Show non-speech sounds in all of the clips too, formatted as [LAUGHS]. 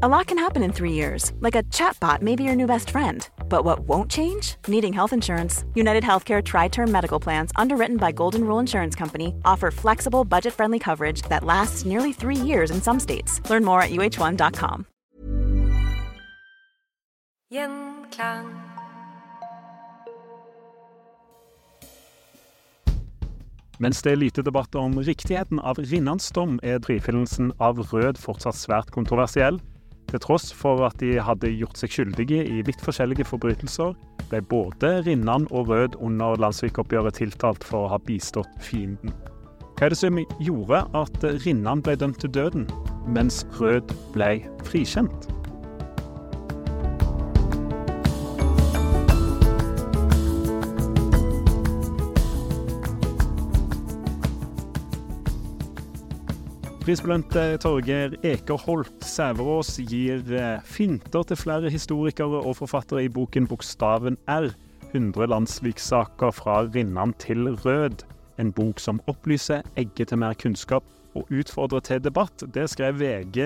A lot can happen in three years, like a chatbot may be your new best friend. But what won't change? Needing health insurance. United Healthcare Tri Term Medical Plans, underwritten by Golden Rule Insurance Company, offer flexible, budget friendly coverage that lasts nearly three years in some states. Learn more at uh1.com. Gjenklang. Mens det er lite debatter om riktigheten av Rinnans dom, er frifinnelsen av Rød fortsatt svært kontroversiell. Til tross for at de hadde gjort seg skyldige i litt forskjellige forbrytelser, ble både Rinnan og Rød under landssvikoppgjøret tiltalt for å ha bistått fienden. Hva er det som gjorde at Rinnan ble dømt til døden, mens Rød ble frikjent? Prisbelønte Torgeir Ekerholt Sæverås gir eh, finter til flere historikere og forfattere i boken 'Bokstaven R'. 100 landssviksaker fra Rinnan til Rød. En bok som opplyser, egger til mer kunnskap og utfordrer til debatt. Det skrev VG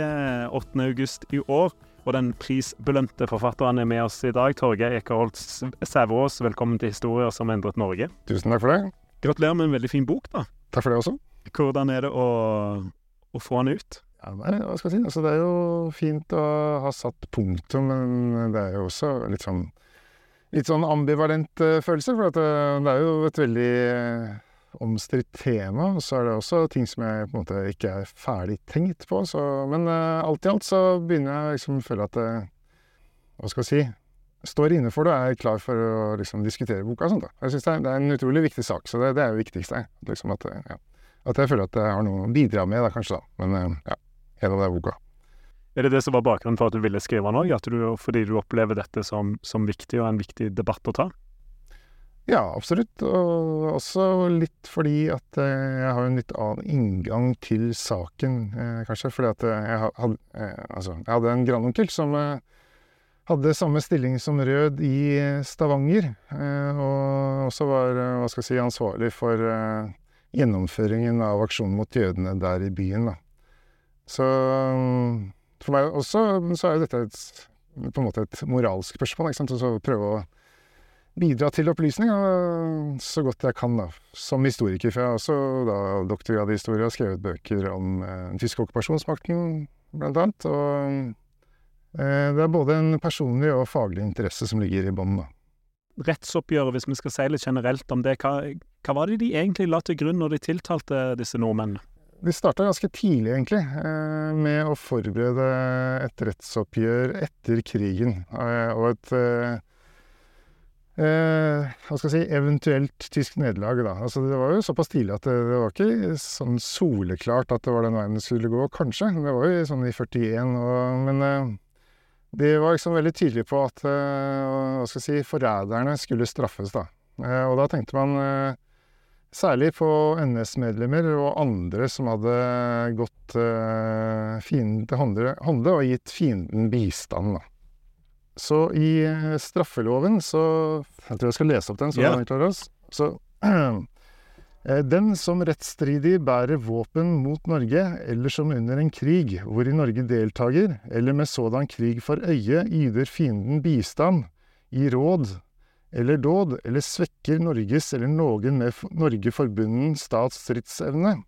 8.8 i år. Og den prisbelønte forfatteren er med oss i dag. Torgeir Ekerholt Sæverås, velkommen til Historier som endret Norge. Tusen takk for det. Gratulerer med en veldig fin bok, da. Takk for det også. Hvordan er det å, å få han ut? Ja, nei, hva skal jeg si? Altså, det er jo fint å ha satt punktum, men det er jo også litt sånn Litt sånn ambivalent uh, følelse, for at, uh, det er jo et veldig uh, omstridt tema. Og så er det også ting som jeg på en måte ikke er ferdig tenkt på. Så, men alt i alt så begynner jeg liksom å føle at Hva skal jeg si? Står inne for det og er klar for å liksom, diskutere boka og sånt. Da. Jeg synes det er, det er en utrolig viktig sak, så det, det er jo viktigste. Liksom at, ja. At jeg føler at jeg har noe å bidra med, da, kanskje. da. Men ja, hele den boka. Er det det som var bakgrunnen for at du ville skrive den òg? Fordi du opplever dette som, som, viktig og en viktig debatt å ta? Ja, absolutt. Og også litt fordi at jeg har en litt annen inngang til saken, eh, kanskje. Fordi at jeg, had, eh, altså, jeg hadde en grandonkel som eh, hadde samme stilling som Rød i Stavanger. Og også var hva skal jeg si, ansvarlig for gjennomføringen av aksjonen mot jødene der i byen. Da. Så for meg også så er jo dette et, på en måte et moralsk spørsmål. ikke sant? Og prøve å bidra til opplysning så godt jeg kan, da. Som historiker. For jeg har også da doktorgrad i historie og skrevet bøker om eh, tyske okkupasjonsmakten, blant annet. Og eh, det er både en personlig og faglig interesse som ligger i bånn, da. Rettsoppgjøret, hvis vi skal si litt generelt om det, hva, hva var det de egentlig la til grunn når de tiltalte disse nordmennene? De starta ganske tidlig, egentlig, med å forberede et rettsoppgjør etter krigen. Og et eh, hva skal jeg si, eventuelt tysk nederlag, da. Altså, det var jo såpass tidlig at det, det, var ikke sånn soleklart at det var den veien det skulle gå, kanskje. Det var jo sånn i 41, og, men eh, de var liksom veldig tydelige på at eh, hva skal jeg si, forræderne skulle straffes, da. og da tenkte man Særlig på NS-medlemmer og andre som hadde gått eh, fienden til hånde, hånde og gitt fienden bistand. Da. Så i uh, straffeloven så Jeg tror jeg skal lese opp den. så, yeah. klarer oss. så uh, [CLEARS THROAT] Den som rettsstridig bærer våpen mot Norge, eller som under en krig hvori Norge deltager, eller med sådan krig for øye yder fienden bistand, i råd eller dåd, eller svekker Norges eller noen med Norge forbunden stats stridsevne,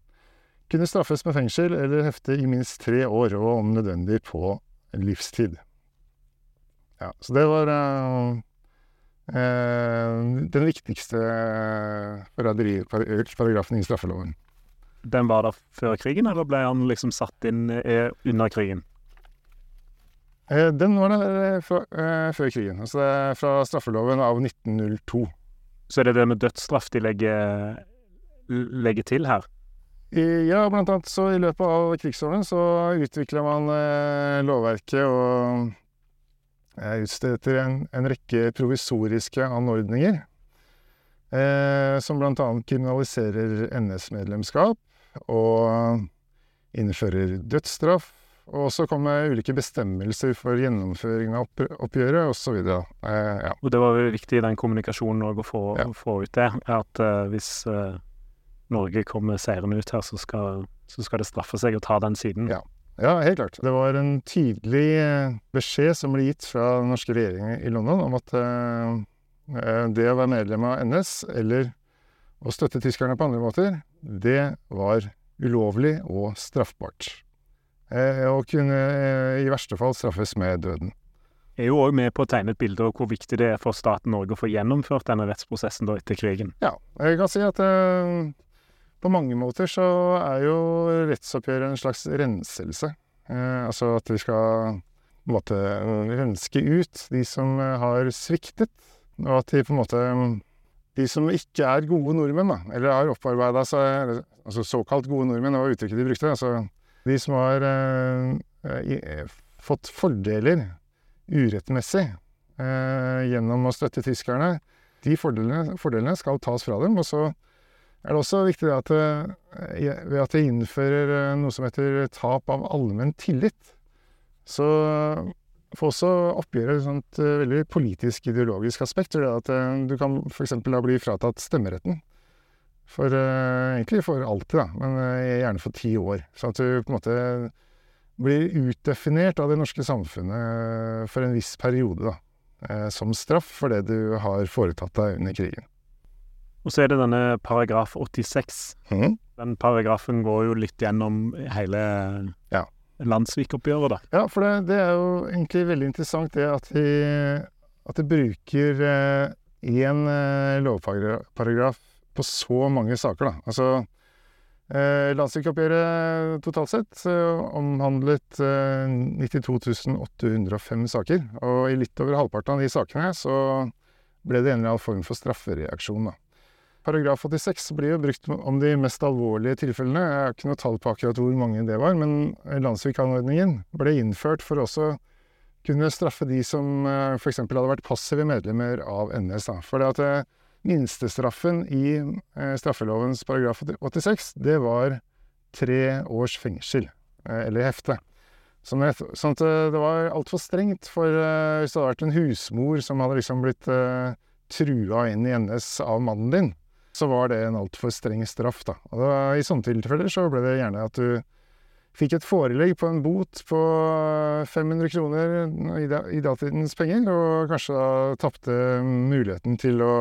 kunne straffes med fengsel eller hefte i minst tre år, og om nødvendig på livstid. Ja, så det var uh, uh, den viktigste forræderiparagrafen i straffeloven. Den var der før krigen, eller ble han liksom satt inn eh, under krigen? Eh, den var der eh, fra, eh, før krigen, altså fra straffeloven av 1902. Så er det det med dødsstraff de legger, legger til her? Ja, blant annet så i løpet av krigsårene så utvikla man eh, lovverket og eh, utstedte en, en rekke provisoriske anordninger. Eh, som blant annet kriminaliserer NS-medlemskap og innfører dødsstraff. Og så kom det ulike bestemmelser for gjennomføring av oppgjøret osv. Eh, ja. Og det var jo viktig i den kommunikasjonen å få, Ja. få ut det, at eh, hvis eh, Norge kommer seirende ut her, så skal, så skal det straffe seg å ta den siden. Ja. Ja, helt klart. Det var en tydelig eh, beskjed som ble gitt fra den norske regjeringen i London om at eh, det å være medlem av NS, eller å støtte tyskerne på andre måter, det var ulovlig og straffbart. Eh, og kunne eh, i verste fall straffes med døden. Jeg Er jo òg med på å tegne et bilde av hvor viktig det er for staten Norge å få gjennomført denne rettsprosessen da etter krigen. Ja, jeg kan si at eh, på mange måter så er jo rettsoppgjøret en slags renselse. Eh, altså at vi skal på en måte renske ut de som eh, har sviktet, og at de på en måte De som ikke er gode nordmenn, da, eller har opparbeida seg Altså såkalt gode nordmenn, det var uttrykket de brukte. Altså de som har eh, fått fordeler urettmessig eh, gjennom å støtte tyskerne, de fordelene, fordelene skal tas fra dem. Og så er det også viktig at eh, ved at de innfører eh, noe som heter tap av allmenn tillit, så får også oppgjøret et eh, veldig politisk ideologisk aspekt. Det at eh, du kan f.eks. da bli fratatt stemmeretten. For uh, egentlig for alltid, da, men uh, gjerne for ti år. Sånn at du på en måte blir utdefinert av det norske samfunnet eh, for en viss periode, da. Uh, Som straff for det du har foretatt deg under krigen. Og så er det denne paragraf 86. Mm. Den paragrafen går jo litt gjennom hele Ja. landssvikoppgjøret, da. Ja, for det, det er jo egentlig veldig interessant det at de, at de bruker én lovparagraf på så mange saker, da. Altså eh, Landssvikoppgjøret totalt sett eh, omhandlet eh, 92 805 saker. Og i litt over halvparten av de sakene så ble det en eller annen form for straffereaksjon, da. Paragraf 86 blir jo brukt om de mest alvorlige tilfellene. Jeg har ikke noe tall på akkurat hvor mange det var, men landssvikanordningen ble innført for også kunne straffe de som eh, f.eks. hadde vært passive medlemmer av NS. Da. For det at eh, minstestraffen i eh, straffelovens paragraf 86, det var tre års fengsel, eh, eller hefte. Sånn at, eh, det var altfor strengt for hvis det hadde vært en husmor som hadde liksom blitt trua inn i NS av mannen din, så var det en altfor streng straff, da. Og da, I sånne tilfeller så ble det gjerne at du fikk et forelegg på en bot på 500 kroner i, da, datidens penger, og kanskje da tapte muligheten til å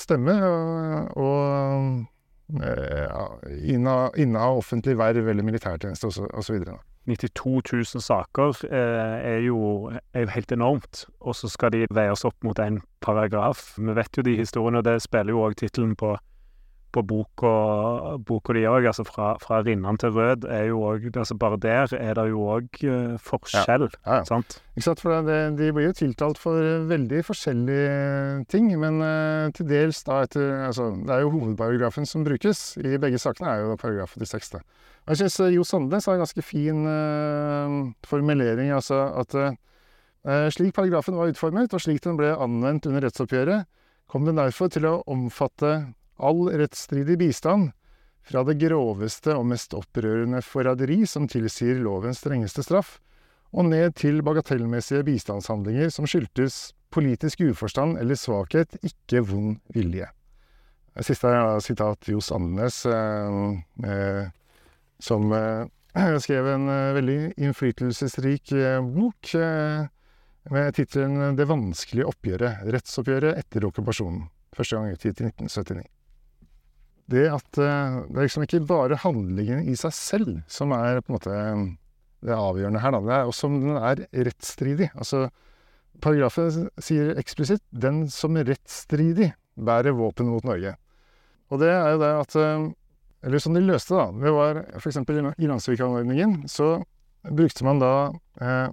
stemme og, og eh, ja, inneha, inneha offentlig verv eller militærtjeneste osv. 92 000 saker eh, er, jo, er jo helt enormt, og så skal de veies opp mot en paragraf. Vi vet jo de historiene, og det spiller jo òg tittelen på, på boka, boka di òg. Altså fra, fra Rinnan til Rød er jo òg altså Bare der er det jo òg uh, forskjell, Ja, ja. sant? Ikke sant? For det, de blir jo tiltalt for veldig forskjellige ting, men uh, til dels da etter Altså, det er jo hovedparagrafen som brukes i begge sakene, er jo paragraf 86. Da. Og jeg syns Jo Sandnes har en ganske fin eh, formulering, altså at eh, slik paragrafen var utformet, og slik den ble anvendt under rettsoppgjøret, kom den derfor til å omfatte all rettsstridig bistand fra det groveste og mest opprørende forræderi som tilsier lovens strengeste straff, og ned til bagatellmessige bistandshandlinger som skyldtes politisk uforstand eller svakhet, ikke vond vilje. Siste er da sitat Johs Andenes, eh, eh, som eh, [CLEARS THROAT] skrev en eh, veldig innflytelsesrik eh, bok, eh, med tittelen 'Det vanskelige oppgjøret. Rettsoppgjøret etter okkupasjonen'. Første gang utgitt i 1979. Det at eh, det er liksom ikke bare handlingen i seg selv som er på en måte det avgjørende her, da. Det er også om den er rettsstridig. Altså, paragrafen sier eksplisitt 'den som rettsstridig bærer våpen mot Norge'. Og det er jo det at eh, Eller som de løste, da. Det var f.eks. i Landsvik-anordningen, så brukte man da eh,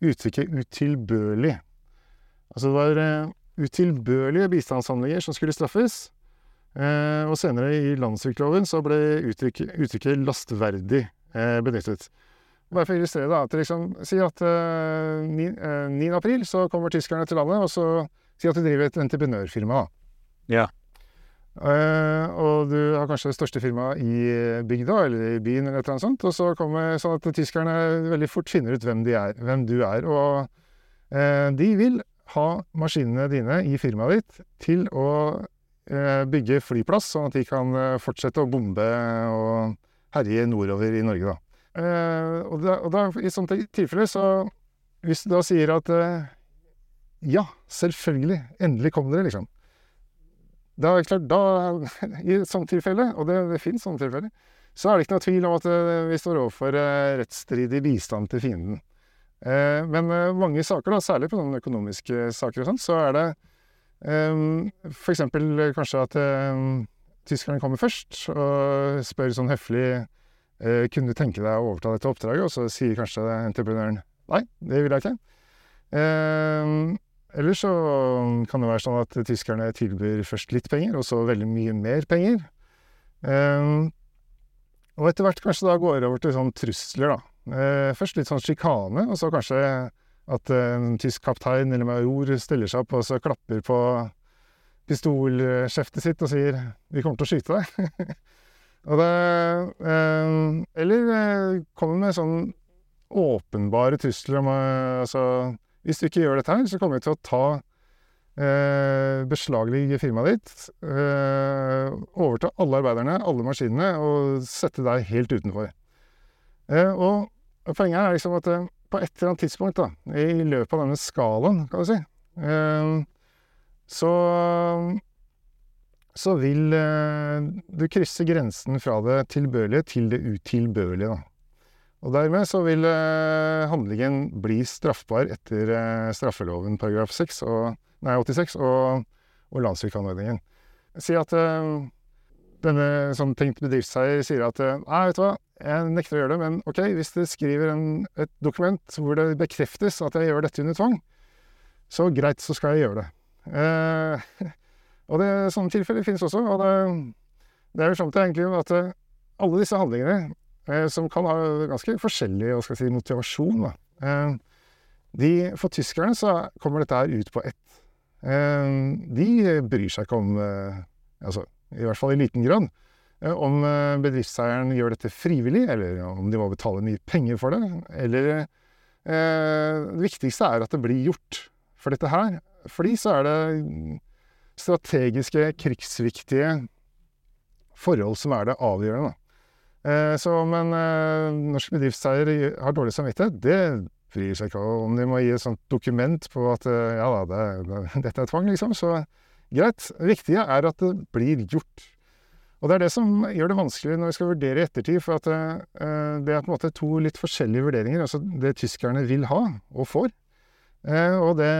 uttrykket 'utilbørlig'. Altså det var eh, utilbørlige bistandshandlinger som skulle straffes. Eh, og senere i landssvikloven så ble uttrykket, uttrykket 'lastverdig' eh, benyttet. Bare for å illustrere, da. At liksom, si at uh, 9, uh, 9. april så kommer tyskerne til landet, og så si at du driver et entreprenørfirma. da. Ja. Uh, og du har kanskje det største firmaet i bygda eller i byen, eller et eller annet sånt, og så kommer sånn at tyskerne veldig fort finner ut hvem, de er, hvem du er. Og de vil ha maskinene dine i firmaet ditt til å bygge flyplass, sånn at de kan fortsette å bombe og herje nordover i Norge, da. og da, og da i sånne tilfeller, så Hvis du da sier at ja, selvfølgelig, endelig kom dere, liksom. Da klart, da, [LAUGHS] I et sånt tilfelle, og det, det finnes sånne tilfeller, så er det ikke noe tvil om at vi står overfor rettsstridig bistand til fienden. Men mange saker, da, særlig på sånne økonomiske saker og sånn, så er det um, eksempel kanskje at tyskerne kommer først og spør sånn høflig kunne du tenke deg å overta dette oppdraget, og så sier kanskje entreprenøren nei, det vil jeg ikke. Uh, eller så kan det være sånn at tyskerne tilbyr først litt penger, og så veldig mye mer penger. Og etter hvert kanskje da går det over til sånn trusler, da. Uh, først litt sånn sjikane, og så kanskje at en tysk kaptein eller major stiller seg opp og så klapper på pistolskjeftet sitt og sier 'vi kommer til å skyte deg'. [LAUGHS] det eh, Eller uh, kommer med sånn åpenbare trusler om altså hvis du ikke gjør dette her, så kommer vi til å ta eh, beslaglegge firmaet ditt, eh, overta alle arbeiderne, alle maskinene, og sette deg helt utenfor. Eh, og poenget er liksom at eh, på et eller annet tidspunkt da, i løpet av denne skalaen, kan du si, eh, så så vil eh, du krysse grensen fra det tilbørlige til det utilbørlige. da. Og dermed så vil eh, handlingen bli straffbar etter eh, straffeloven paragraf 6 og, nei, 86 og, og landssvikanordningen. Si at denne som tenkt bedriftseier sier at nei, vet du hva, jeg nekter å gjøre det, men ok, hvis du skriver en, et dokument hvor det bekreftes at jeg gjør dette under tvang, så greit, så skal jeg gjøre det. Eh, [LAUGHS] og det, sånne tilfeller finnes også. Og det, det er jo sånn egentlig at alle disse handlingene eh, som kan ha ganske forskjellig si, motivasjon. Da. Eh, de, for tyskerne så kommer dette her ut på ett. Eh, de bryr seg ikke om, eh, altså, i hvert fall i liten grad, eh, om eh, bedriftseieren gjør dette frivillig, eller om de må betale mye penger for det. Eller Det viktigste er at det blir gjort. For dette her, for de så er det strategiske, krigsviktige forhold som er det avgjørende. Eh, så om en eh, norsk bedriftseier har dårlig samvittighet, det bryr seg ikke om. De må gi et sånt dokument på at eh, ja da, det, det, dette er tvang, liksom. Så greit. Det viktige er at det blir gjort. Og det er det som gjør det vanskelig når vi skal vurdere i ettertid, for at uh, det er på en måte to litt forskjellige vurderinger. Altså det tyskerne vil ha, og får, uh, og det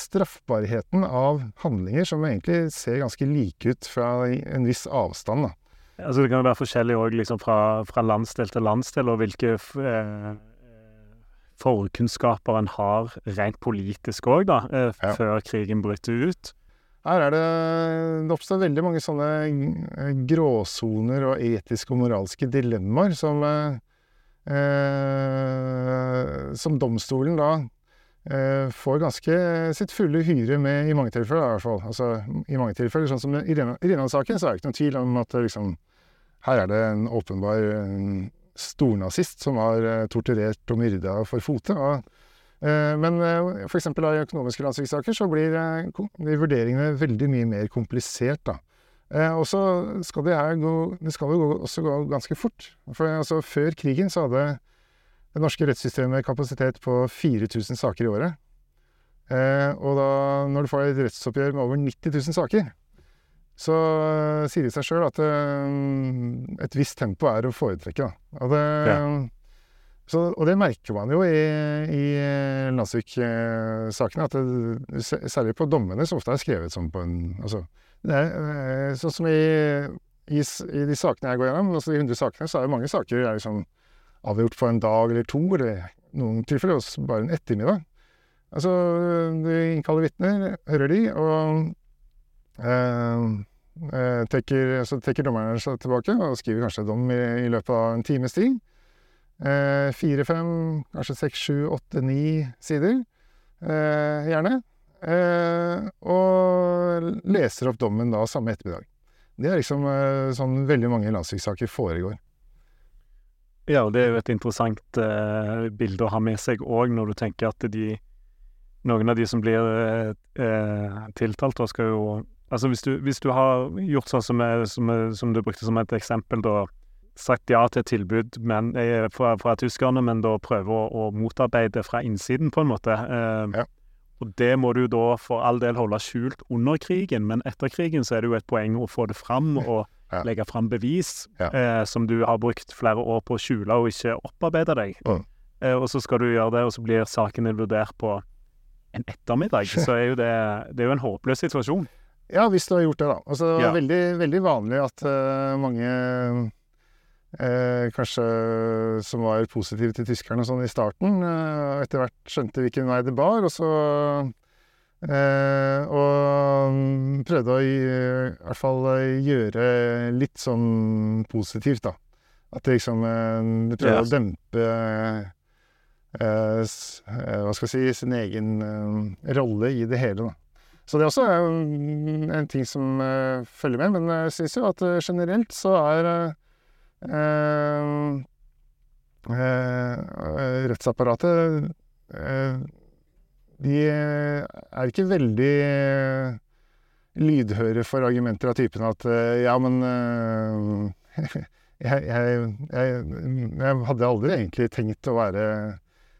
straffbarheten av handlinger som egentlig ser ganske like ut fra en viss avstand. da. Altså Det kan jo være forskjellig òg liksom fra, fra, landsdel til landsdel, og hvilke eh, forkunnskaper en har rent politisk òg, da, eh, ja. før krigen bryter ut. Her er det Det oppstår veldig mange sånne eh, gråsoner og etiske og moralske dilemmaer som eh, eh, Som domstolen da eh, får ganske sitt fulle hyre med i mange tilfeller, i hvert fall. Altså, I mange tilfeller, sånn som i Rinnan-saken, så er det ikke noen tvil om at liksom, her er det en åpenbar stornazist som har eh, torturert og myrda for fote. Eh, men eh, f.eks. i økonomiske landssvikssaker så blir de vurderingene veldig mye mer komplisert. da. Og så skal det gå, det skal jo også gå ganske fort. For altså, Før krigen så hadde det norske rettssystemet kapasitet på 4000 saker i året. Eh, og da, når du får et rettsoppgjør med over 90 000 saker, så eh, sier det seg sjøl at eh, et visst tempo er å foretrekke. Da. Og, det, så, og det merker man jo i, i Landsvik-sakene. at det, Særlig på dommene, som ofte er skrevet sånn på en altså, er, eh, Sånn som i, i, i, de sakene jeg går gjennom, altså de 100 sakene, så er det mange saker er liksom avgjort på en dag eller to, eller noen tilfeller også bare en ettermiddag. Altså, du innkaller vitner, hører de, og eh, eh, så trekker dommeren seg tilbake og skriver kanskje dom i, i løpet av en times tid. Eh, fire, fem, kanskje seks, sju, åtte, ni sider, eh, gjerne. Eh, og leser opp dommen da samme ettermiddag. Det er liksom eh, sånn veldig mange landssvikssaker foregår. Ja, og det er jo et interessant bilde å ha med seg òg, når du tenker at de noen av de som blir eh, eh tiltalt, da skal jo Altså hvis du, hvis du har gjort sånn som, som, som, du brukte som et eksempel, da sagt ja til tilbud men, eh, fra, fra, tyskerne, men da prøve å, å, motarbeide fra innsiden, på en måte. Eh, ja. Og det må du da for all del holde skjult under krigen, men etter krigen så er det jo et poeng å få det fram og ja. legge fram bevis ja. eh, som du har brukt flere år på å skjule og ikke opparbeide deg. Mm. Eh, og så skal du gjøre det, og så blir saken vurdert på en ettermiddag, så er jo det, det er jo en håpløs situasjon. Ja, hvis du har gjort det, da. Altså, ja. veldig, veldig vanlig at uh, mange uh, kanskje som var positive til tyskerne sånn i starten, Eh, etter hvert skjønte hvilken vei det bar, og så Og prøvde å i, i, hvert fall gjøre litt sånn positivt, da. At det liksom Du prøver yes. å dempe Eh, eh, hva skal jeg si sin egen eh, rolle i det hele. Da. Så det er også en, en ting som følger med. Men jeg syns jo at generelt så er rettsapparatet De er ikke veldig lydhøre for argumenter av typen at ja, men [LAUGHS] jeg, jeg, jeg, jeg, hadde aldri egentlig tenkt å være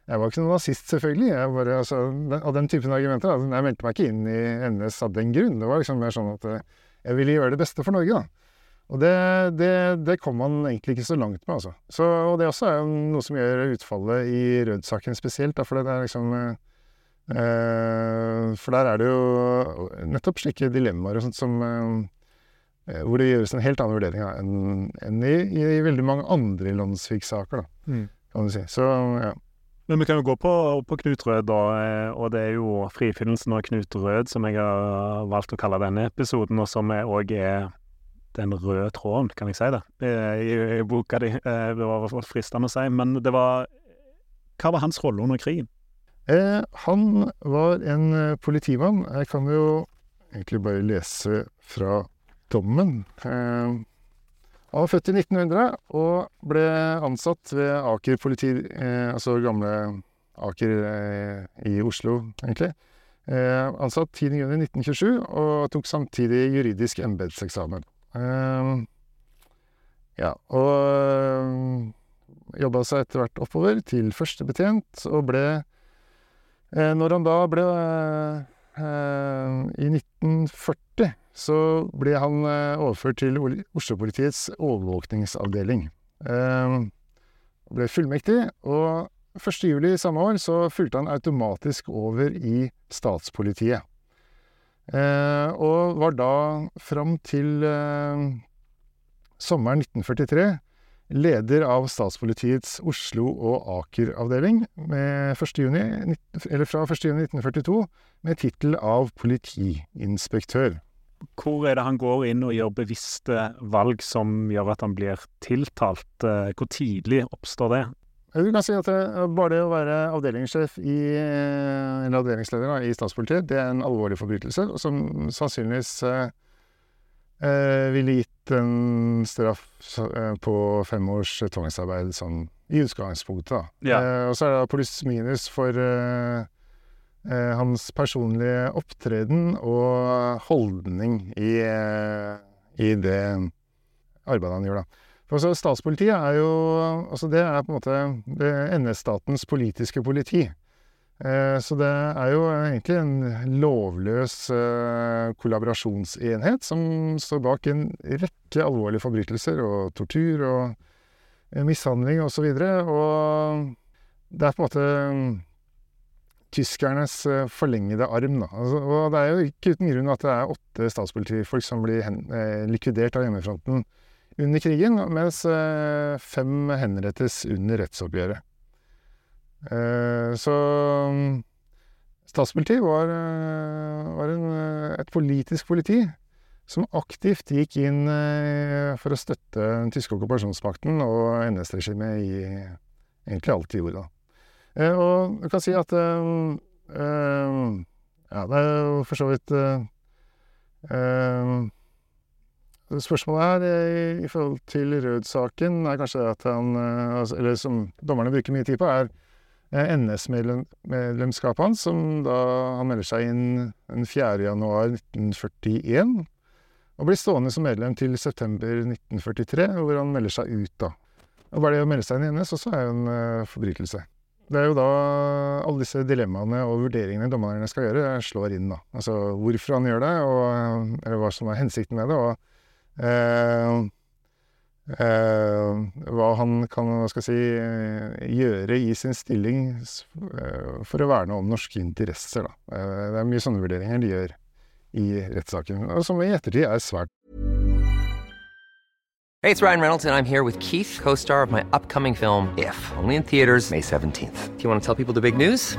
jeg var ikke noen nazist, selvfølgelig. Jeg bare, altså, av den typen argumenter. Altså, jeg meldte meg ikke inn i NS av den grunn. Det var liksom mer sånn at eh, jeg ville gjøre det beste for Norge, da. Og det, det, det kom man egentlig ikke så langt med, altså. Så, og det også er noe som gjør utfallet i Rød-saken spesielt, da, for det er liksom eh, For der er det jo nettopp slike dilemmaer og sånt som eh, hvor det gjøres en helt annen vurdering da, enn enn i, i, veldig mange andre landssviksaker, da, mm. kan du si. Så ja. Men vi kan jo gå på, på, Knut Rød, da. Eh, og det er jo frifinnelsen av Knut Rød som jeg har valgt å kalle denne episoden, og som òg er den røde tråden, kan jeg si det, i, i boka di. Eh, det var fristende å si. Men det var Hva var hans rolle under krigen? Eh, han var en eh, politimann. Jeg kan jo egentlig bare lese fra dommen. Eh, han var født i 1900 og ble ansatt ved Aker politi... Eh, altså gamle Aker eh, i Oslo, egentlig. Eh, ansatt 10.6.1927 og tok samtidig juridisk embetseksamen. Eh, ja, og øh, eh, jobba seg etter hvert oppover til førstebetjent, og ble eh, Når han da ble i 1940 så ble han eh, overført til Oslo-politiets overvåkningsavdeling. Han eh, ble fullmektig, og 1.7 samme år så fulgte han automatisk over i statspolitiet. Eh, og var da fram til sommeren 1943 leder av statspolitiets Oslo- og Aker-avdeling fra 1.6.1942 med tittel av politiinspektør. Hvor er det han går inn og gjør bevisste valg som gjør at han blir tiltalt? Eh, hvor tidlig oppstår det? Du kan si at bare det å være avdelingssjef i, eh, eller avdelingsleder da, i statspolitiet, det er en alvorlig forbrytelse, som sannsynligvis eh, eh, ville gitt en straff eh, på fem års tvangsarbeid sånn i utgangspunktet. Da. Ja. Eh, og så er det pluss minus for eh, hans personlige opptreden og holdning i, eh, i, det arbeidet han gjør, da. For så Statspolitiet er jo Altså, det er på en måte NS-statens politiske politi. Eh, så det er jo egentlig en lovløs eh, kollaborasjonsenhet som står bak en rekke alvorlige forbrytelser og tortur og eh, mishandling osv. Og, så og det er på en måte mm, tyskernes forlengede arm. Da. Altså, og det er jo ikke uten grunn at det er åtte statspolitifolk som blir hen, likvidert av hjemmefronten under krigen, mens fem henrettes under rettsoppgjøret. Eh, så mm, statspoliti var, eh, var en, eh, et politisk politi som aktivt gikk inn for å støtte den tyske okkupasjonsmakten og NS-regimet i egentlig alt de gjorde. Og du kan si at Ja, det er jo for så vidt Spørsmålet her i, i forhold til Rød-saken er kanskje at han altså, Eller som dommerne bruker mye tid på, er Eh, NS-medlemskapet hans, som da han melder seg inn den 4. januar 1941. Og blir stående som medlem til september 1943, hvor han melder seg ut, da. Og bare det å melde seg inn i NS også er jo en forbrytelse. Det er jo da alle disse dilemmaene og vurderingene dommerne skal gjøre, slår inn, da. Altså hvorfor han gjør det, og, eller hva som er hensikten med det. og Eh, hva han kan hva skal jeg si, eh, gjøre i sin stilling eh, for å verne om norske interesser. Da. det er mye sånne vurderinger de gjør i rettssaken, som i ettertid er svært Hey, it's Ryan Reynolds, and I'm here with Keith, co star of my upcoming film, If, only in theaters, May 17th. Do you want to tell people the big news?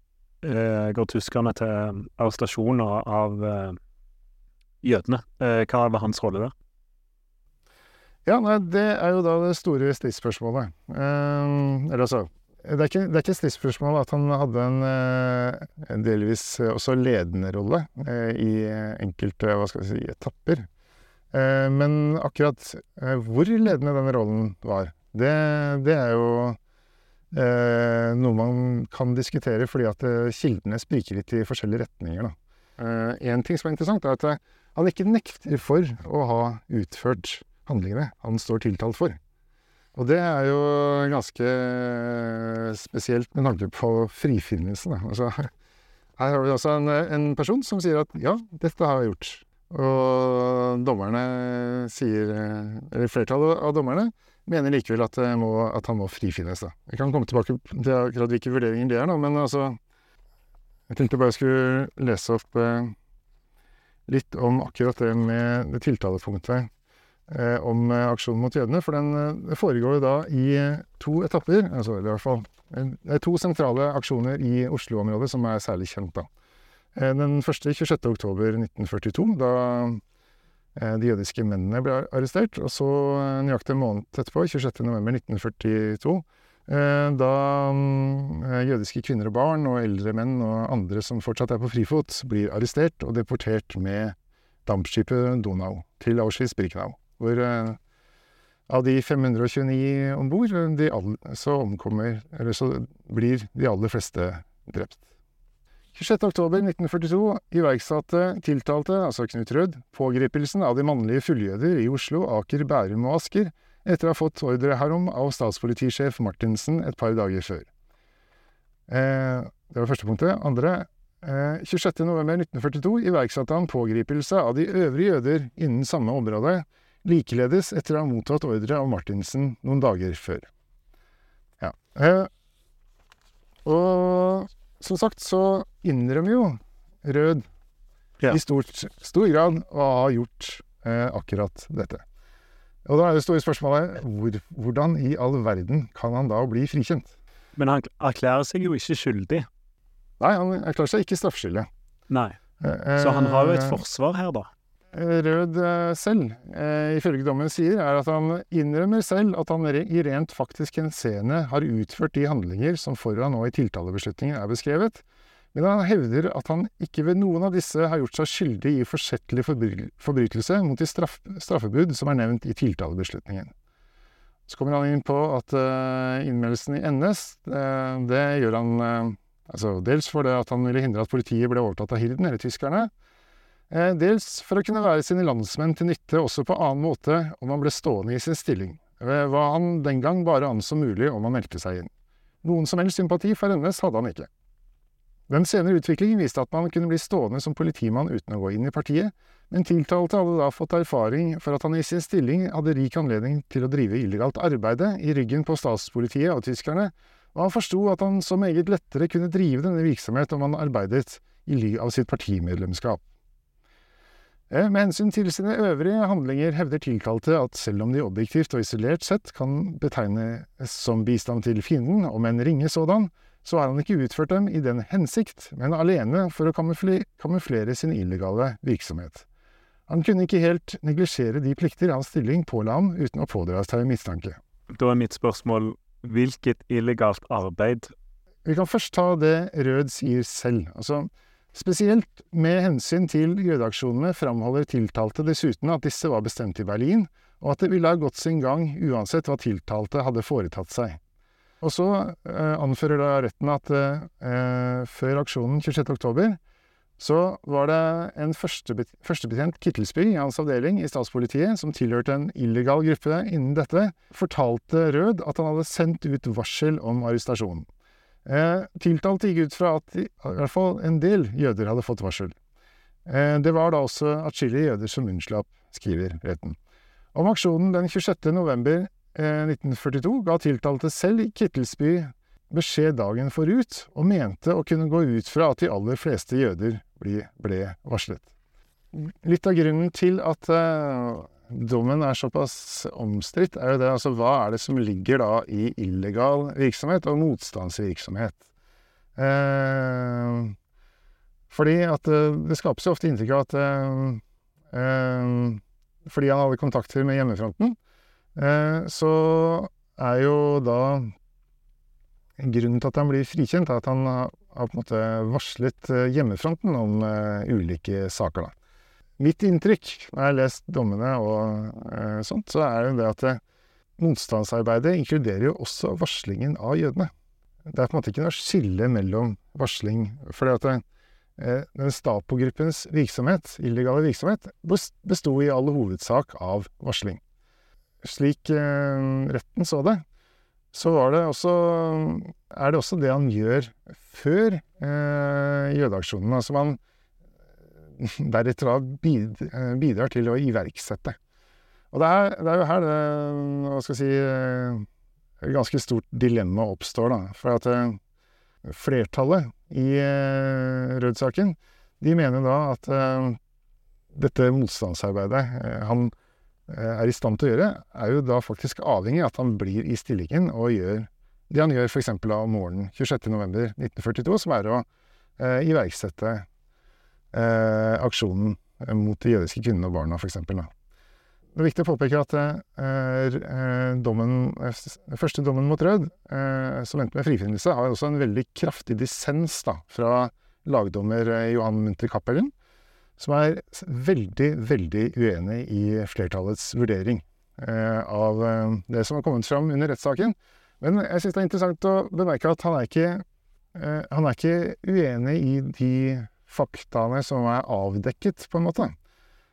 går tyskerne til arrestasjoner av eh, jødene. Eh, hva var hans rolle der? Ja, nei, det er jo da det store stridsspørsmålet. Eh, eller altså det er ikke, det er ikke stridsspørsmål at han hadde en, eh, en delvis også ledende rolle eh, i enkelte hva skal vi si, etapper. Eh, men akkurat eh, hvor ledende denne rollen var, det, det er jo Eh, noe man kan diskutere fordi at eh, kildene spriker litt i forskjellige retninger. Én eh, ting som er interessant, er at eh, han ikke nekter for å ha utført handlingene han står tiltalt for. Og det er jo ganske eh, spesielt med tanke på frifinnelsen. Altså, her har vi altså en, en, person som sier at ja, dette har jeg gjort. Og dommerne sier, eller flertallet av dommerne mener likevel at, må, at, han må frifinnes. Da. Jeg kan komme tilbake til akkurat hvilke vurderinger det er da, men altså Jeg tenkte bare jeg skulle lese opp eh, litt om akkurat det med det tiltalepunktet eh, om eh, aksjonen mot jødene. For den eh, foregår jo da i eh, to etapper, altså i hvert fall Det er to sentrale aksjoner i Oslo-området som er særlig kjent, da. Eh, den første 26.10.1942, da Eh, de jødiske mennene ble arrestert. Og så eh, nøyaktig en måned etterpå, 26.11.1942, eh, da mm, jødiske kvinner og barn og eldre menn og andre som fortsatt er på frifot, blir arrestert og deportert med dampskipet Donau til Auschwitz-Birkenau. Hvor av de 529 om bord, så omkommer Eller så blir de aller fleste drept. 26.10.1942 iverksatte tiltalte, altså Knut Rød, pågripelsen av de mannlige fulljøder i Oslo, Aker, Bærum og Asker, etter å ha fått ordre herom av statspolitisjef Martinsen et par dager før. Eh, det var første punktet. Andre eh, 26.11.1942 iverksatte han pågripelse av de øvrige jøder innen samme område, likeledes etter å ha mottatt ordre av Martinsen noen dager før. Ja. Eh, og som sagt så innrømmer jo Rød Ja. i stort, stor grad å ha gjort eh, akkurat dette. Og da er det store spørsmålet hvor, hvordan i all verden kan han da bli frikjent? Men han erklærer seg jo ikke skyldig. Nei, han erklærer seg ikke straffskyldig. Nei. Eh, Så han har jo et eh, forsvar her, da. Rød eh, selv, eh, ifølge dommen sier, er at han innrømmer selv at han i rent faktisk henseende har utført de handlinger som foran og i tiltalebeslutningen er beskrevet, men han hevder at han ikke ved noen av disse har gjort seg skyldig i forsettlig forbrytelse mot de straff straffebud som er nevnt i tiltalebeslutningen. Så kommer han inn på at eh, innmeldelsen i NS, det gjør han altså dels fordi han ville hindre at politiet ble overtatt av hirden, eller tyskerne, Dels for å kunne være sine landsmenn til nytte også på annen måte om han ble stående i sin stilling, ved hva han den gang bare anså mulig om han meldte seg inn. Noen som helst sympati for NS hadde han ikke. Den senere utviklingen viste at man kunne bli stående som politimann uten å gå inn i partiet, men tiltalte hadde da fått erfaring for at han i sin stilling hadde rik anledning til å drive illegalt arbeide i ryggen på statspolitiet og tyskerne, og han forsto at han så meget lettere kunne drive denne virksomhet om han arbeidet i ly av sitt partimedlemskap. Eh, Med hensyn til sine øvrige handlinger hevder tiltalte at selv om de objektivt og isolert sett kan betegnes som bistand til fienden, om en ringe sådan, så har han ikke utført dem i den hensikt, men alene for å kamufle kamuflere sin illegale virksomhet. Han kunne ikke helt neglisjere de plikter hans stilling påla ham uten å pådra seg mistanke. Da er mitt spørsmål hvilket illegalt arbeid Vi kan først ta det Rød sier selv. Altså, spesielt med hensyn til jødeaksjonene framholder tiltalte dessuten at disse var bestemt i Berlin, og at det ville ha gått sin gang uansett hva tiltalte hadde foretatt seg. Og så eh, anfører da retten at eh, før aksjonen 26. oktober så var det en førstebet førstebetjent Kittelsby i hans avdeling i statspolitiet, som tilhørte en illegal gruppe innen dette, fortalte Rød at han hadde sendt ut varsel om arrestasjonen. Eh, tiltalte gikk ut fra at i, hvert fall en del jøder hadde fått varsel. Eh, det var da også atskillige jøder som unnslapp, skriver retten. Om aksjonen den 26. november eh, 1942 ga tiltalte selv i Kittelsby beskjed dagen forut, og mente å kunne gå ut fra at de aller fleste jøder ble, ble varslet. Litt av grunnen til at eh, dommen er såpass omstridt, er jo det altså hva er det som ligger da i illegal virksomhet og motstandsvirksomhet. Eh, fordi at eh, det skapes jo ofte inntrykk av at eh, eh, fordi han hadde kontakter med hjemmefronten, eh, så er jo da Grunnen til at han blir frikjent, er at han har, har på en måte varslet eh, hjemmefronten om ulike saker. Da. Mitt inntrykk når jeg har lest dommene og eh, sånt, så er jo det at eh, motstandsarbeidet inkluderer jo også varslingen av jødene. Det er på en måte ikke noe skille mellom varsling fordi at eh, den Stapo-gruppens virksomhet, illegale virksomhet, bes- besto i all hovedsak av varsling. Slik eh, retten så det, så var det også, er det også det han gjør før eh, jødeaksjonen. Altså man [LAUGHS] deretter eh, bidrar til å iverksette. Og det er, det er jo her det hva skal jeg si, eh, et ganske stort dilemma oppstår, da. For at eh, flertallet i Rød-saken, de mener da at dette motstandsarbeidet han er i stand til å gjøre, er jo da faktisk avhengig av at han blir i stillingen og gjør det han gjør f.eks. om morgenen 26.11.1942, som er å iverksette eh, aksjonen eh, mot de jødiske kvinnene og barna, f.eks. Det er viktig å påpeke at eh, eh, dommen, eh, første dommen mot Rød, eh, som endte med frifinnelse, har også en veldig kraftig dissens fra lagdommer Johan Munther Cappelen, som er veldig, veldig uenig i flertallets vurdering eh, av det som har kommet fram under rettssaken. Men jeg syns det er interessant å bemerke at han er ikke han er ikke uenig i de faktaene som er avdekket, på en måte.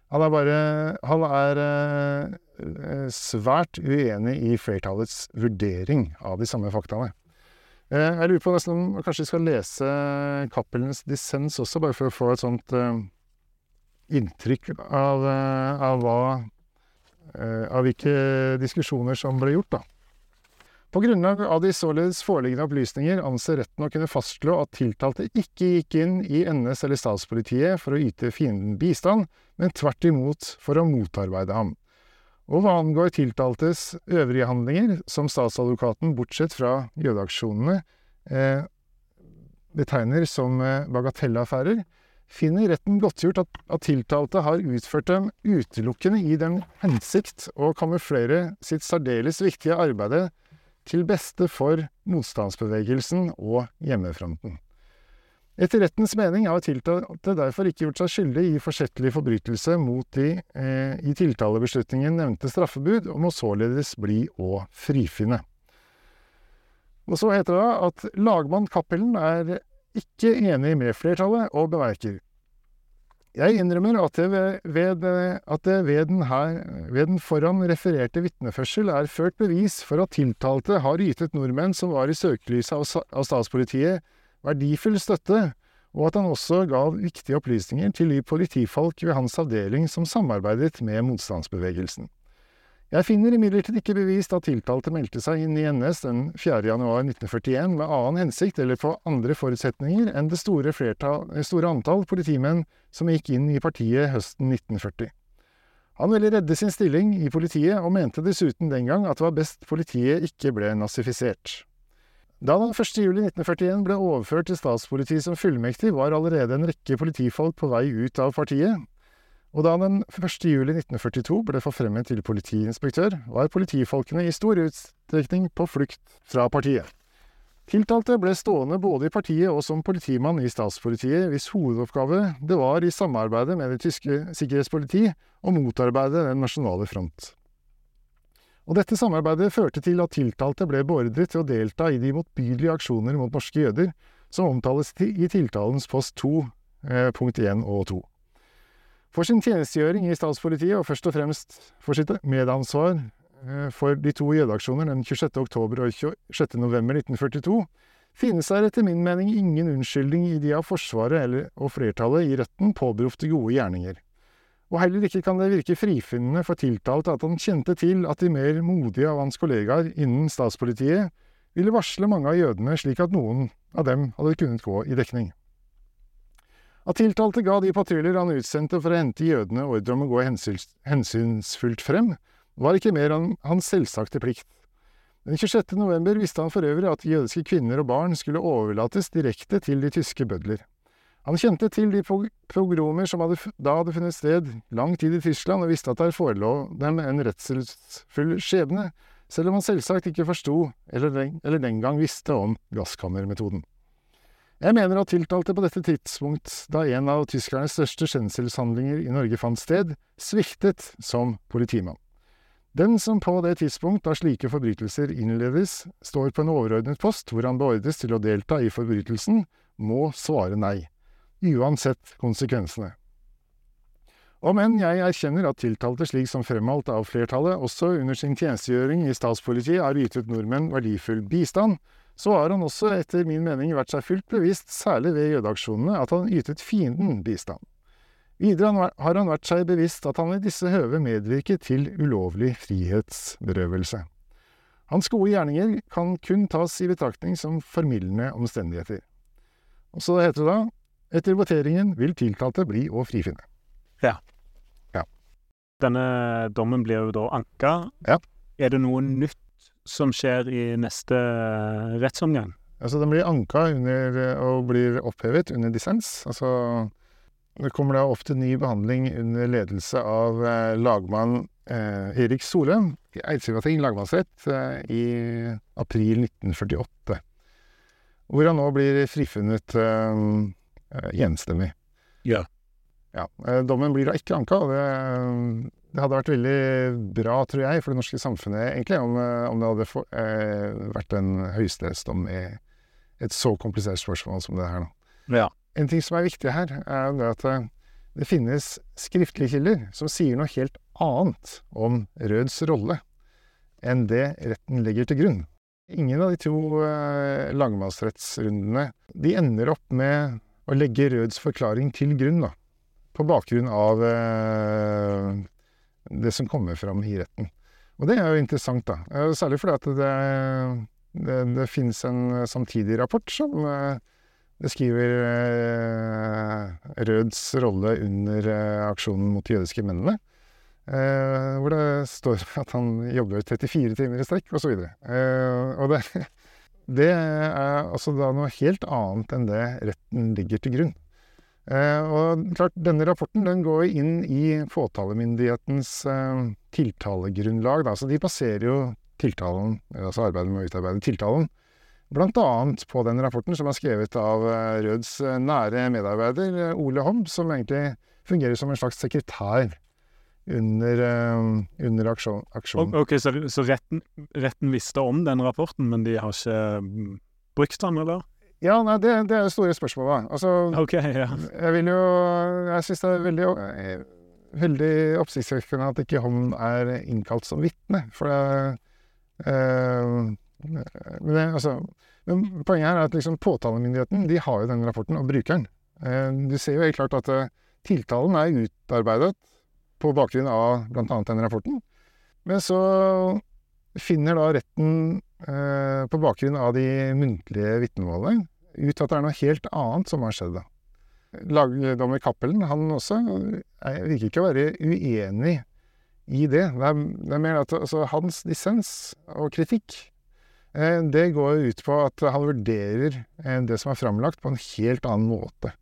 Han er bare Han er eh, svært uenig i flertallets vurdering av de samme faktaene. Eh, jeg lurer på nesten om kanskje vi skal lese Cappelens dissens også, bare for å få et sånt eh, inntrykk av, av hva Av hvilke diskusjoner som ble gjort, da. På grunnlag av de således foreliggende opplysninger anser retten å kunne fastslå at tiltalte ikke gikk inn i NS eller statspolitiet for å yte fienden bistand, men tvert imot for å motarbeide ham. Og hva angår tiltaltes øvrige handlinger, som statsadvokaten, bortsett fra jødeaksjonene, eh, betegner som eh, bagatellaffærer, finner retten godtgjort at, at tiltalte har utført dem utelukkende i den hensikt å kamuflere sitt særdeles viktige arbeide til beste for motstandsbevegelsen og hjemmefronten. Etter rettens mening har tiltalte derfor ikke gjort seg skyldig i forsettlig forbrytelse mot de eh, i tiltalebeslutningen nevnte straffebud, og må således bli å frifinne. Og så heter det at lagmann Cappelen er ikke enig med flertallet og bemerker jeg innrømmer at det ved, at det ved den, her, ved den foran refererte vitneførsel er ført bevis for at tiltalte har ytet nordmenn som var i søkelyset av, av statspolitiet, verdifull støtte, og at han også ga viktige opplysninger til de politifolk ved hans avdeling som samarbeidet med motstandsbevegelsen. Jeg finner imidlertid ikke bevist at tiltalte meldte seg inn i NS den 4. januar 1941 med annen hensikt eller på andre forutsetninger enn det store, flertall, store antall politimenn som gikk inn i partiet høsten 1940. Han ville redde sin stilling i politiet, og mente dessuten den gang at det var best politiet ikke ble nazifisert. Da han 1. juli 1941 ble overført til statspolitiet som fullmektig, var allerede en rekke politifolk på vei ut av partiet, og da den 1. juli 1942 ble forfremmet til politiinspektør, var politifolkene i stor utstrekning på flukt fra partiet. Tiltalte ble stående både i partiet og som politimann i statspolitiet, hvis hovedoppgave det var i samarbeidet med det tyske sikkerhetspoliti å motarbeide den nasjonale front. Og dette samarbeidet førte til at tiltalte ble beordret til å delta i de motbydelige aksjoner mot norske jøder, som omtales i tiltalens post 2, eh, punkt 1 og 2. For sin tjenestegjøring i statspolitiet, og først og fremst for sitt medansvar eh, for de to jødeaksjoner den 26. oktober og 26. november 1942, finnes der etter min mening ingen unnskyldning i de av Forsvaret eller, og flertallet i retten påberopte gode gjerninger. Og heller ikke kan det virke frifinnende for tiltalte at han kjente til at de mer modige av hans kollegaer innen statspolitiet ville varsle mange av jødene slik at noen av dem hadde kunnet gå i dekning. At tiltalte ga de patruljer han utsendte for å hente jødene ordre om å gå hensynsfullt frem, var ikke mer enn hans selvsagte plikt. Den 26. november visste han for øvrig at jødiske kvinner og barn skulle overlates direkte til de tyske bødler. Han kjente til de pogromer som hadde, da hadde funnet sted lang tid i Tyskland, og visste at der forelå dem en redselsfull skjebne, selv om han selvsagt ikke forsto, eller, eller den gang visste om gasskammermetoden. Jeg mener at tiltalte på dette tidspunkt, da en av tyskernes største skjenselshandlinger i Norge fant sted, sviktet som politimann. Den som på det tidspunkt da slike forbrytelser innledes, står på en overordnet post hvor han beordres til å delta i forbrytelsen, må svare nei, uansett konsekvensene. Om enn jeg erkjenner at tiltalte slik som fremholdt av flertallet, også under sin tjenestegjøring i statspolitiet har ytet nordmenn verdifull bistand, så har han også etter min mening vært seg fullt bevisst, særlig ved jødeaksjonene, at han ytet fienden bistand. Videre har han vært seg bevisst at han i disse høve medvirket til ulovlig frihetsberøvelse. Hans gode gjerninger kan kun tas i betraktning som formildende omstendigheter. Og så heter det da etter voteringen vil tiltalte bli å frifinne. Ja. ja. Denne dommen blir jo da anka. Ja. Er det noe nytt som skjer i neste rettsomgang? Altså, den blir anka under, og blir opphevet under dissens. Altså, det kommer da opp til ny behandling under ledelse av eh, lagmann eh, Erik Solheim i Eidsivating lagmannsrett eh, i april 1948. Hvor han nå blir frifunnet eh, eh, enstemmig. Ja. ja. Eh, dommen blir da ikke anka, og det det hadde vært veldig bra, tror jeg, for det norske samfunnet, egentlig, om, eh, om det hadde for, eh, vært en høyesterettsdom i et så komplisert spørsmål som det her. nå. Ja. En ting som er viktig her, er det at eh, det finnes skriftlige kilder som sier noe helt annet om Røds rolle enn det retten legger til grunn. Ingen av de to eh, lagmannsrettsrundene de ender opp med å legge Røds forklaring til grunn, da, på bakgrunn av eh, det som kommer fram i retten. Og det er jo interessant, da. Eh, Særlig fordi at det, det, det finnes en samtidig rapport som eh, beskriver eh, Røds rolle under eh, aksjonen mot de jødiske mennene. Eh, hvor det står [LAUGHS] at han jobber 34 timer i strekk, osv. Eh, og det, [LAUGHS] det er altså da noe helt annet enn det retten ligger til grunn. Eh, og klart, denne rapporten den går inn i påtalemyndighetens eh, tiltalegrunnlag. Da. Så de baserer jo tiltalen, altså arbeidet med å utarbeide tiltalen, annet på den rapporten som er skrevet av eh, Røds nære medarbeider Ole Holm, som egentlig fungerer som en slags sekretær under, under aksjon, aksjonen. Ok, Så, så retten, retten visste om den rapporten, men de har ikke mm, brukt den, eller? Ja, nei, det, det er det store spørsmålet. Altså, okay, ja. jeg vil jo Jeg syns det er veldig, eh, veldig oppsiktsvekkende at ikke han er innkalt som vitne, for det eh, men, det, altså, men poenget her er at liksom påtalemyndigheten de har jo den rapporten og bruker den. Eh, du ser jo helt klart at eh, tiltalen er utarbeidet på bakgrunn av bl.a. den rapporten. Men så finner da retten på bakgrunn av de muntlige vitnemålene ut at det er noe helt annet som har skjedd. da. Lagdommer Cappelen han også er, virker ikke å være uenig i det. Det er, det er mer at altså, hans dissens og kritikk eh, det går ut på at han vurderer eh, det som er framlagt, på en helt annen måte.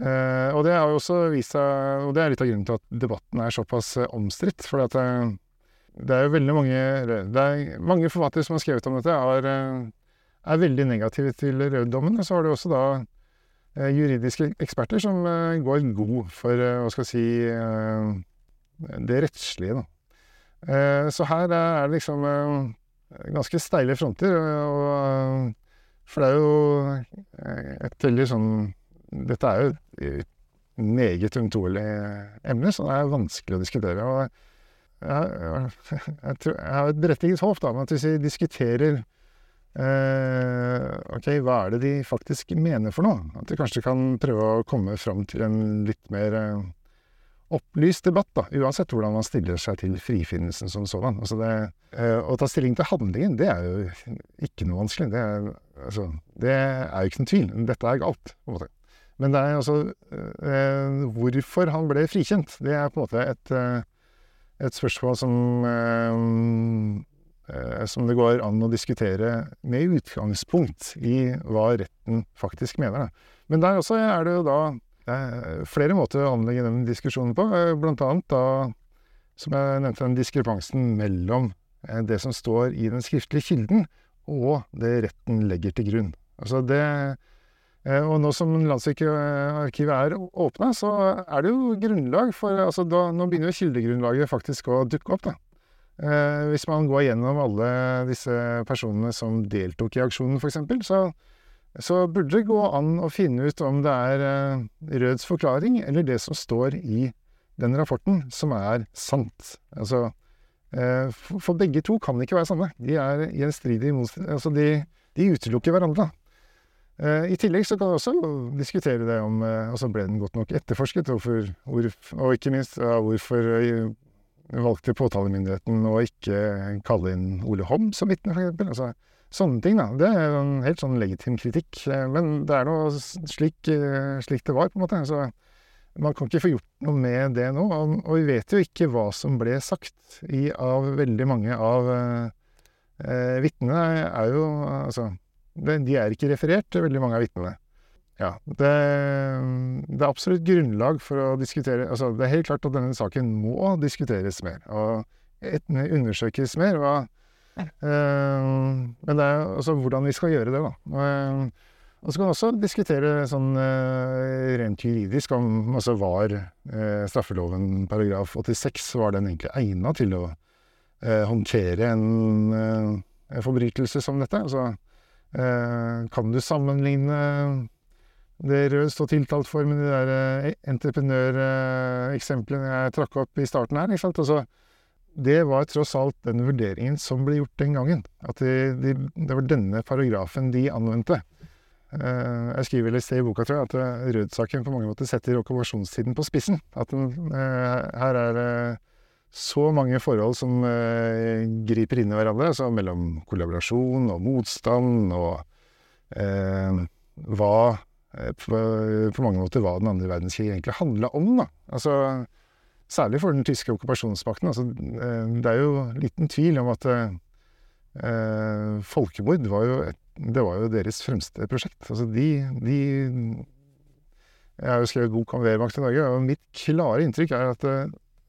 Eh, og det har jo også vist seg Og det er litt av grunnen til at debatten er såpass eh, omstridt. For eh, det er jo veldig mange Det er mange forfattere som har skrevet om dette, er, eh, er veldig negative til Rød-dommen. Og så har du også da eh, juridiske eksperter som eh, går god for, hva skal jeg si, det rettslige, da. Så her er det liksom ganske steile fronter, og, For det er jo et veldig sånn Dette er jo et meget ømtålig emne, så det er vanskelig å diskutere. og jeg, jeg, tror, jeg har et berettiget håp da, om at hvis vi diskuterer eh, ok, hva er det de faktisk mener for noe? At vi kanskje kan prøve å komme fram til en litt mer eh, opplyst debatt, da, uansett hvordan man stiller seg til frifinnelsen som sådan. Altså eh, å ta stilling til handlingen, det er jo ikke noe vanskelig. Det er, altså, det er jo ikke noen tvil. Dette er galt, på en måte. Men det er altså hvorfor han ble frikjent, det er på en måte et, eh, et spørsmål som eh, som det går an å diskutere med utgangspunkt i hva retten faktisk mener. Da. Men der også er det jo da eh, flere måter å anlegge den diskusjonen på. Eh, blant annet da, som jeg nevnte, den diskrepansen mellom eh, det som står i den skriftlige kilden, og det retten legger til grunn. Altså det eh, Og nå som Landsarkivet er åpna, så er det jo grunnlag for altså da, Nå begynner jo kildegrunnlaget faktisk å dukke opp, da. Eh, hvis man går gjennom alle disse personene som deltok i aksjonen, f.eks., så, så burde det gå an å finne ut om det er eh, Røds forklaring eller det som står i den rapporten, som er sant. Altså, eh, for, for begge to kan ikke være sanne. De er gjenstridige motstridende. Altså, de, de utelukker hverandre. Eh, I tillegg så kan vi også diskutere det om eh, altså ble den godt nok etterforsket, og, for, og ikke minst ja, hvorfor eh, valgte påtalemyndigheten å ikke kalle inn Ole Homm som vitne, f.eks. Altså, sånne ting, da. Det er en helt sånn legitim kritikk. eh, Men det er nå slik, eh, slik det var, på en måte. Så man kan ikke få gjort noe med det nå. Og, vi vet jo ikke hva som ble sagt i, av veldig mange av eh, eh, vitnene. er jo Altså, de er ikke referert, veldig mange av vitnene. Ja, det, det er absolutt grunnlag for å diskutere altså Det er helt klart at denne saken må diskuteres mer, og et, undersøkes mer. Og, uh, men det er altså hvordan vi skal gjøre det, da. Og, eh, og så kan vi også diskutere sånn uh, rent juridisk om altså var uh, straffeloven paragraf 86 var den egentlig egna til å håndtere en, en forbrytelse som dette. Altså, kan du sammenligne det Rød står tiltalt for med de der eh, entreprenøreksemplene jeg trakk opp i starten her? Ikke sant? Altså, det var tross alt den vurderingen som ble gjort den gangen. At de, de, det var denne paragrafen de anvendte. Uh, jeg skriver et sted i boka, tror jeg, at eh, Rød-saken på mange måter setter okkupasjonstiden på spissen. At den, uh, her er det så mange forhold som griper inn i hverandre, altså mellom kollaborasjon og motstand og eh, hva på, på, mange måter hva den andre verdenskrig egentlig handla om. Da. Altså, særlig for den tyske okkupasjonsmakten. Altså, det er jo liten tvil om at eh, folkemord var jo et det var jo deres fremste prosjekt. Altså de, de Jeg har jo skrevet bok om Wehrmacht i Norge, og mitt klare inntrykk er at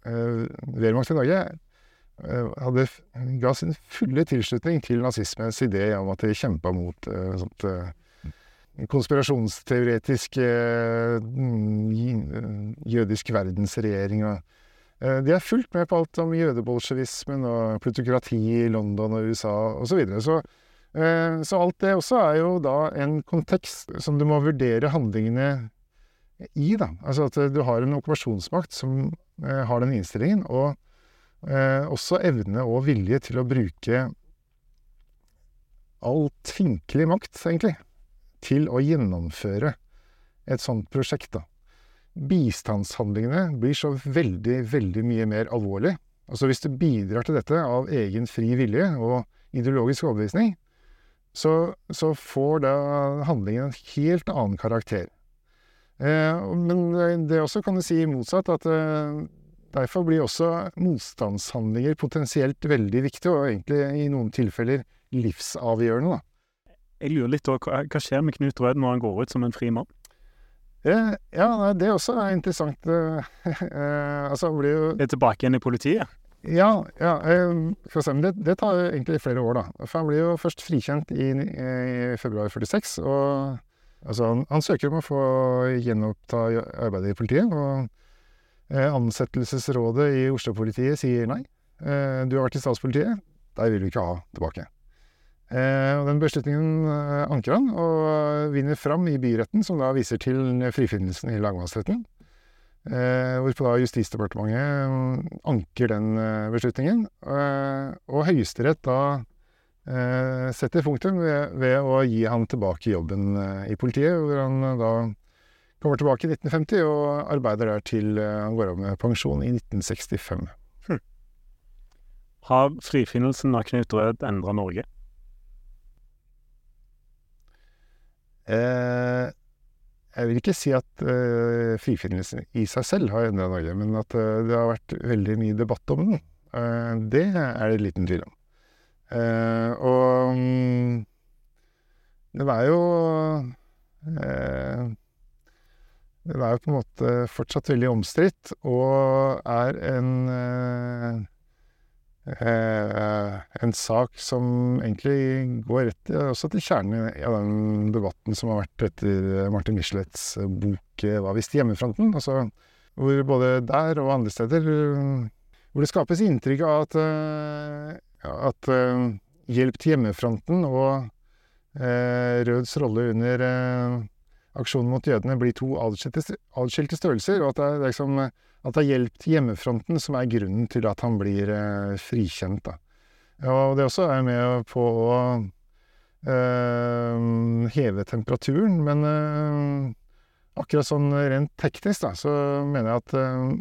Wehrmacht i Norge uh, hadde, ga sin fulle tilslutning til nazismens idé om at de kjempa mot uh, sånt uh, konspirasjonsteoretisk jødisk verdensregjering. de er fullt med på alt om jødebolsjevismen og plutokrati i London og USA osv. Så, videre. så Eh, så alt det også er jo da en kontekst som du må vurdere handlingene i, da. Altså at du har en okkupasjonsmakt som eh, har den innstillingen, og eh, også evne og vilje til å bruke all tenkelig makt, egentlig, til å gjennomføre et sånt prosjekt, da. Bistandshandlingene blir så veldig, veldig mye mer alvorlig. Altså hvis du bidrar til dette av egen fri vilje og ideologisk overbevisning, så, så får da handlingen en helt annen karakter. Eh, men det også kan du si motsatt, at eh, derfor blir også motstandshandlinger potensielt veldig viktige, og egentlig i noen tilfeller livsavgjørende. Da. Jeg lurer litt over, Hva skjer med Knut Rød når han går ut som en fri mann? Eh, ja, det også er interessant. [LAUGHS] Eh, altså, han blir jo Er tilbake igjen i politiet? Ja, ja det, det, tar egentlig flere år, da. For han blir jo først frikjent i, i februar 46. Og altså, han, han, søker om å få gjenoppta arbeidet i politiet. Og eh, ansettelsesrådet i Oslo-politiet sier nei. Eh, du har vært i statspolitiet. Der vil vi ikke ha tilbake. Eh, og den beslutningen anker han, og vinner fram i byretten, som da viser til frifinnelsen i lagmannsretten. Hvorpå da Justisdepartementet mm, anker den beslutningen. Og Høyesterett da setter punktum ved, ved, å gi han tilbake jobben eh, i politiet, hvor han eh, da kommer tilbake i 1950 og arbeider der til han går av med pensjon i 1965. Hm. Har frifinnelsen av Knut Rød endra Norge? Eh, jeg vil ikke si at uh, frifinnelsen i seg selv har endra Norge, men at uh, det har vært veldig mye debatt om den. Det er det liten tvil om. Og um, det var jo Det var jo på en måte fortsatt veldig omstridt, og er en Eh, en sak som egentlig går rett også til kjernen av den debatten som har vært etter Martin Michelets bok eh, 'Hva visste hjemmefronten?' Altså, hvor både der og andre steder hvor det skapes inntrykk av at, ja, at hjelp til hjemmefronten og eh, Røds rolle under eh, aksjonen mot jødene blir to adskilte, størrelser, og at det er liksom at det er hjelp til hjemmefronten som er grunnen til at han blir eh, frikjent. Da. Og det også er med på å eh, heve temperaturen, men eh, akkurat sånn rent teknisk da, så mener jeg at eh,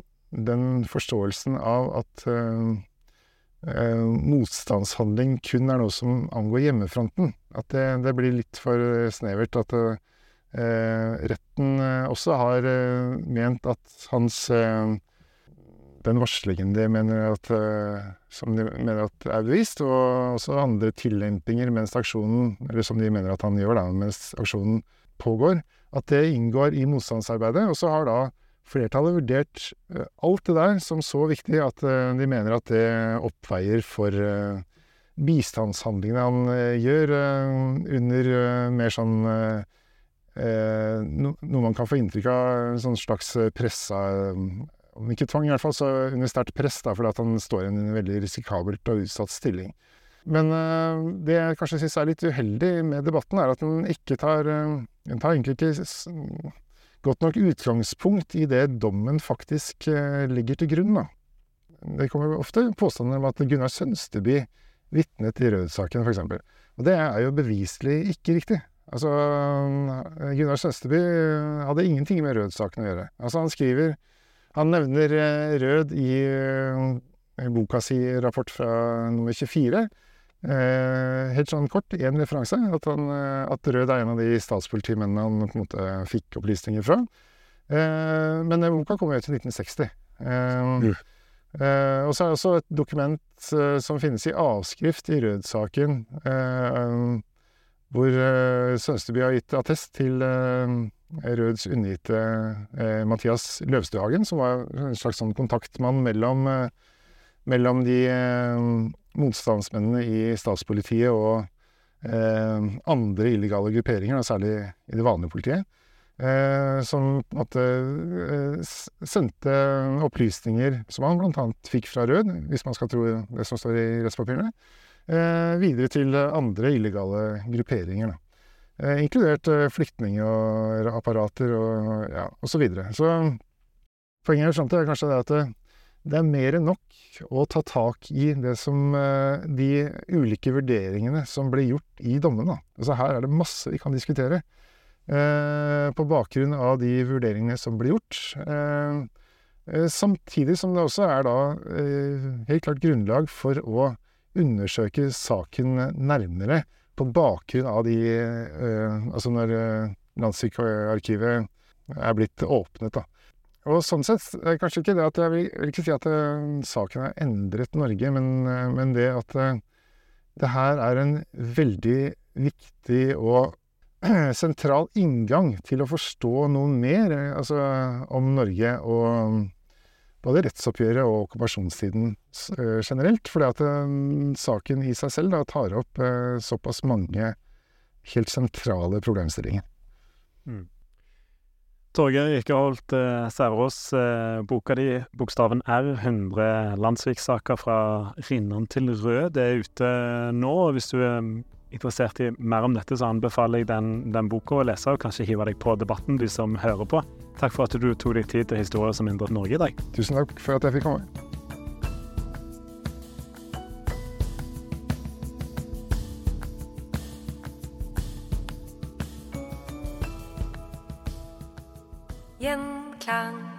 den forståelsen av at eh, eh, motstandshandling kun er noe som angår hjemmefronten, at det, det blir litt for snevert. at Eh, retten eh, også har eh, ment at hans Den varslingen de mener at, som de mener at er bevist, og også andre tillempinger mens aksjonen Eller som de mener at han gjør da, mens aksjonen pågår, at det inngår i motstandsarbeidet. Og så har da flertallet vurdert alt det der som så viktig at de mener at det oppveier for bistandshandlingene han gjør under mer sånn eh, noe man kan få inntrykk av en sånn slags eh, pressa eh, Om ikke tvang, i hvert fall, så under sterkt press, da, fordi at han står i en veldig risikabelt og utsatt stilling. Men eh, det jeg kanskje syns er litt uheldig med debatten, er at den ikke tar eh, Den tar egentlig ikke godt nok utgangspunkt i det dommen faktisk eh, legger til grunn. Da. Det kommer ofte påstander om at Gunnar Sønsteby vitnet i Rød-saken, f.eks. Og det er jo beviselig ikke riktig. Altså, eh, Gunnar Sønsteby hadde ingenting med Rød-saken å gjøre. Altså, han skriver Han nevner eh, Rød i eh, boka si rapport fra nummer 24. Eh, helt sånn kort, én referanse. At, han, eh, at Rød er en av de statspolitimennene han på en måte fikk opplysninger fra. Eh, men boka kom ut i 1960. Eh, eh, og så er det også et dokument eh, som finnes i avskrift i Rød-saken, eh, hvor Sønsteby har gitt attest til Røds undergitte Mathias Løvstøhagen, som var en slags sånn kontaktmann mellom, mellom de motstandsmennene i statspolitiet og eh, andre illegale grupperinger, da, særlig i det vanlige politiet. Eh, som på eh, sendte opplysninger som han bl.a. fikk fra Rød, hvis man skal tro det som står i rettspapirene, eh, videre til andre illegale grupperinger. Da. Eh, inkludert eh, flyktningapparater og, ja, og så videre. Så poenget er er kanskje det at det, er mer enn nok å ta tak i det som eh, de ulike vurderingene som ble gjort i dommene. da. Altså her er det masse vi kan diskutere. Eh, på bakgrunn av de vurderingene som ble gjort. Eh, eh, samtidig som det også er da eh, helt klart grunnlag for å undersøke saken nærmere på bakgrunn av de eh, Altså når Landssvikarkivet er blitt åpnet, da. Og sånn sett er kanskje ikke det at jeg vil, vil ikke si at eh, saken har endret Norge, men, eh, men det at eh, det her er en veldig viktig og [CLEARS THROAT] sentral inngang til å forstå noe mer altså, om Norge og mm, både rettsoppgjøret og okkupasjonstiden generelt. Fordi at saken i seg selv da, tar opp såpass mange helt sentrale problemstillinger. Torgeir Rikeholt eh, Sæverås, eh, boka di 'Bokstaven R', 100 landssviksaker fra Rinnan til Rød, det er ute nå. og Hvis du er interessert i mer om dette, så anbefaler jeg den, den boka å lese, og kanskje hive deg på debatten, du som hører på. Takk for at du tok deg tid til historier som endret Norge i dag. Tusen takk for at jeg fikk komme. 远山。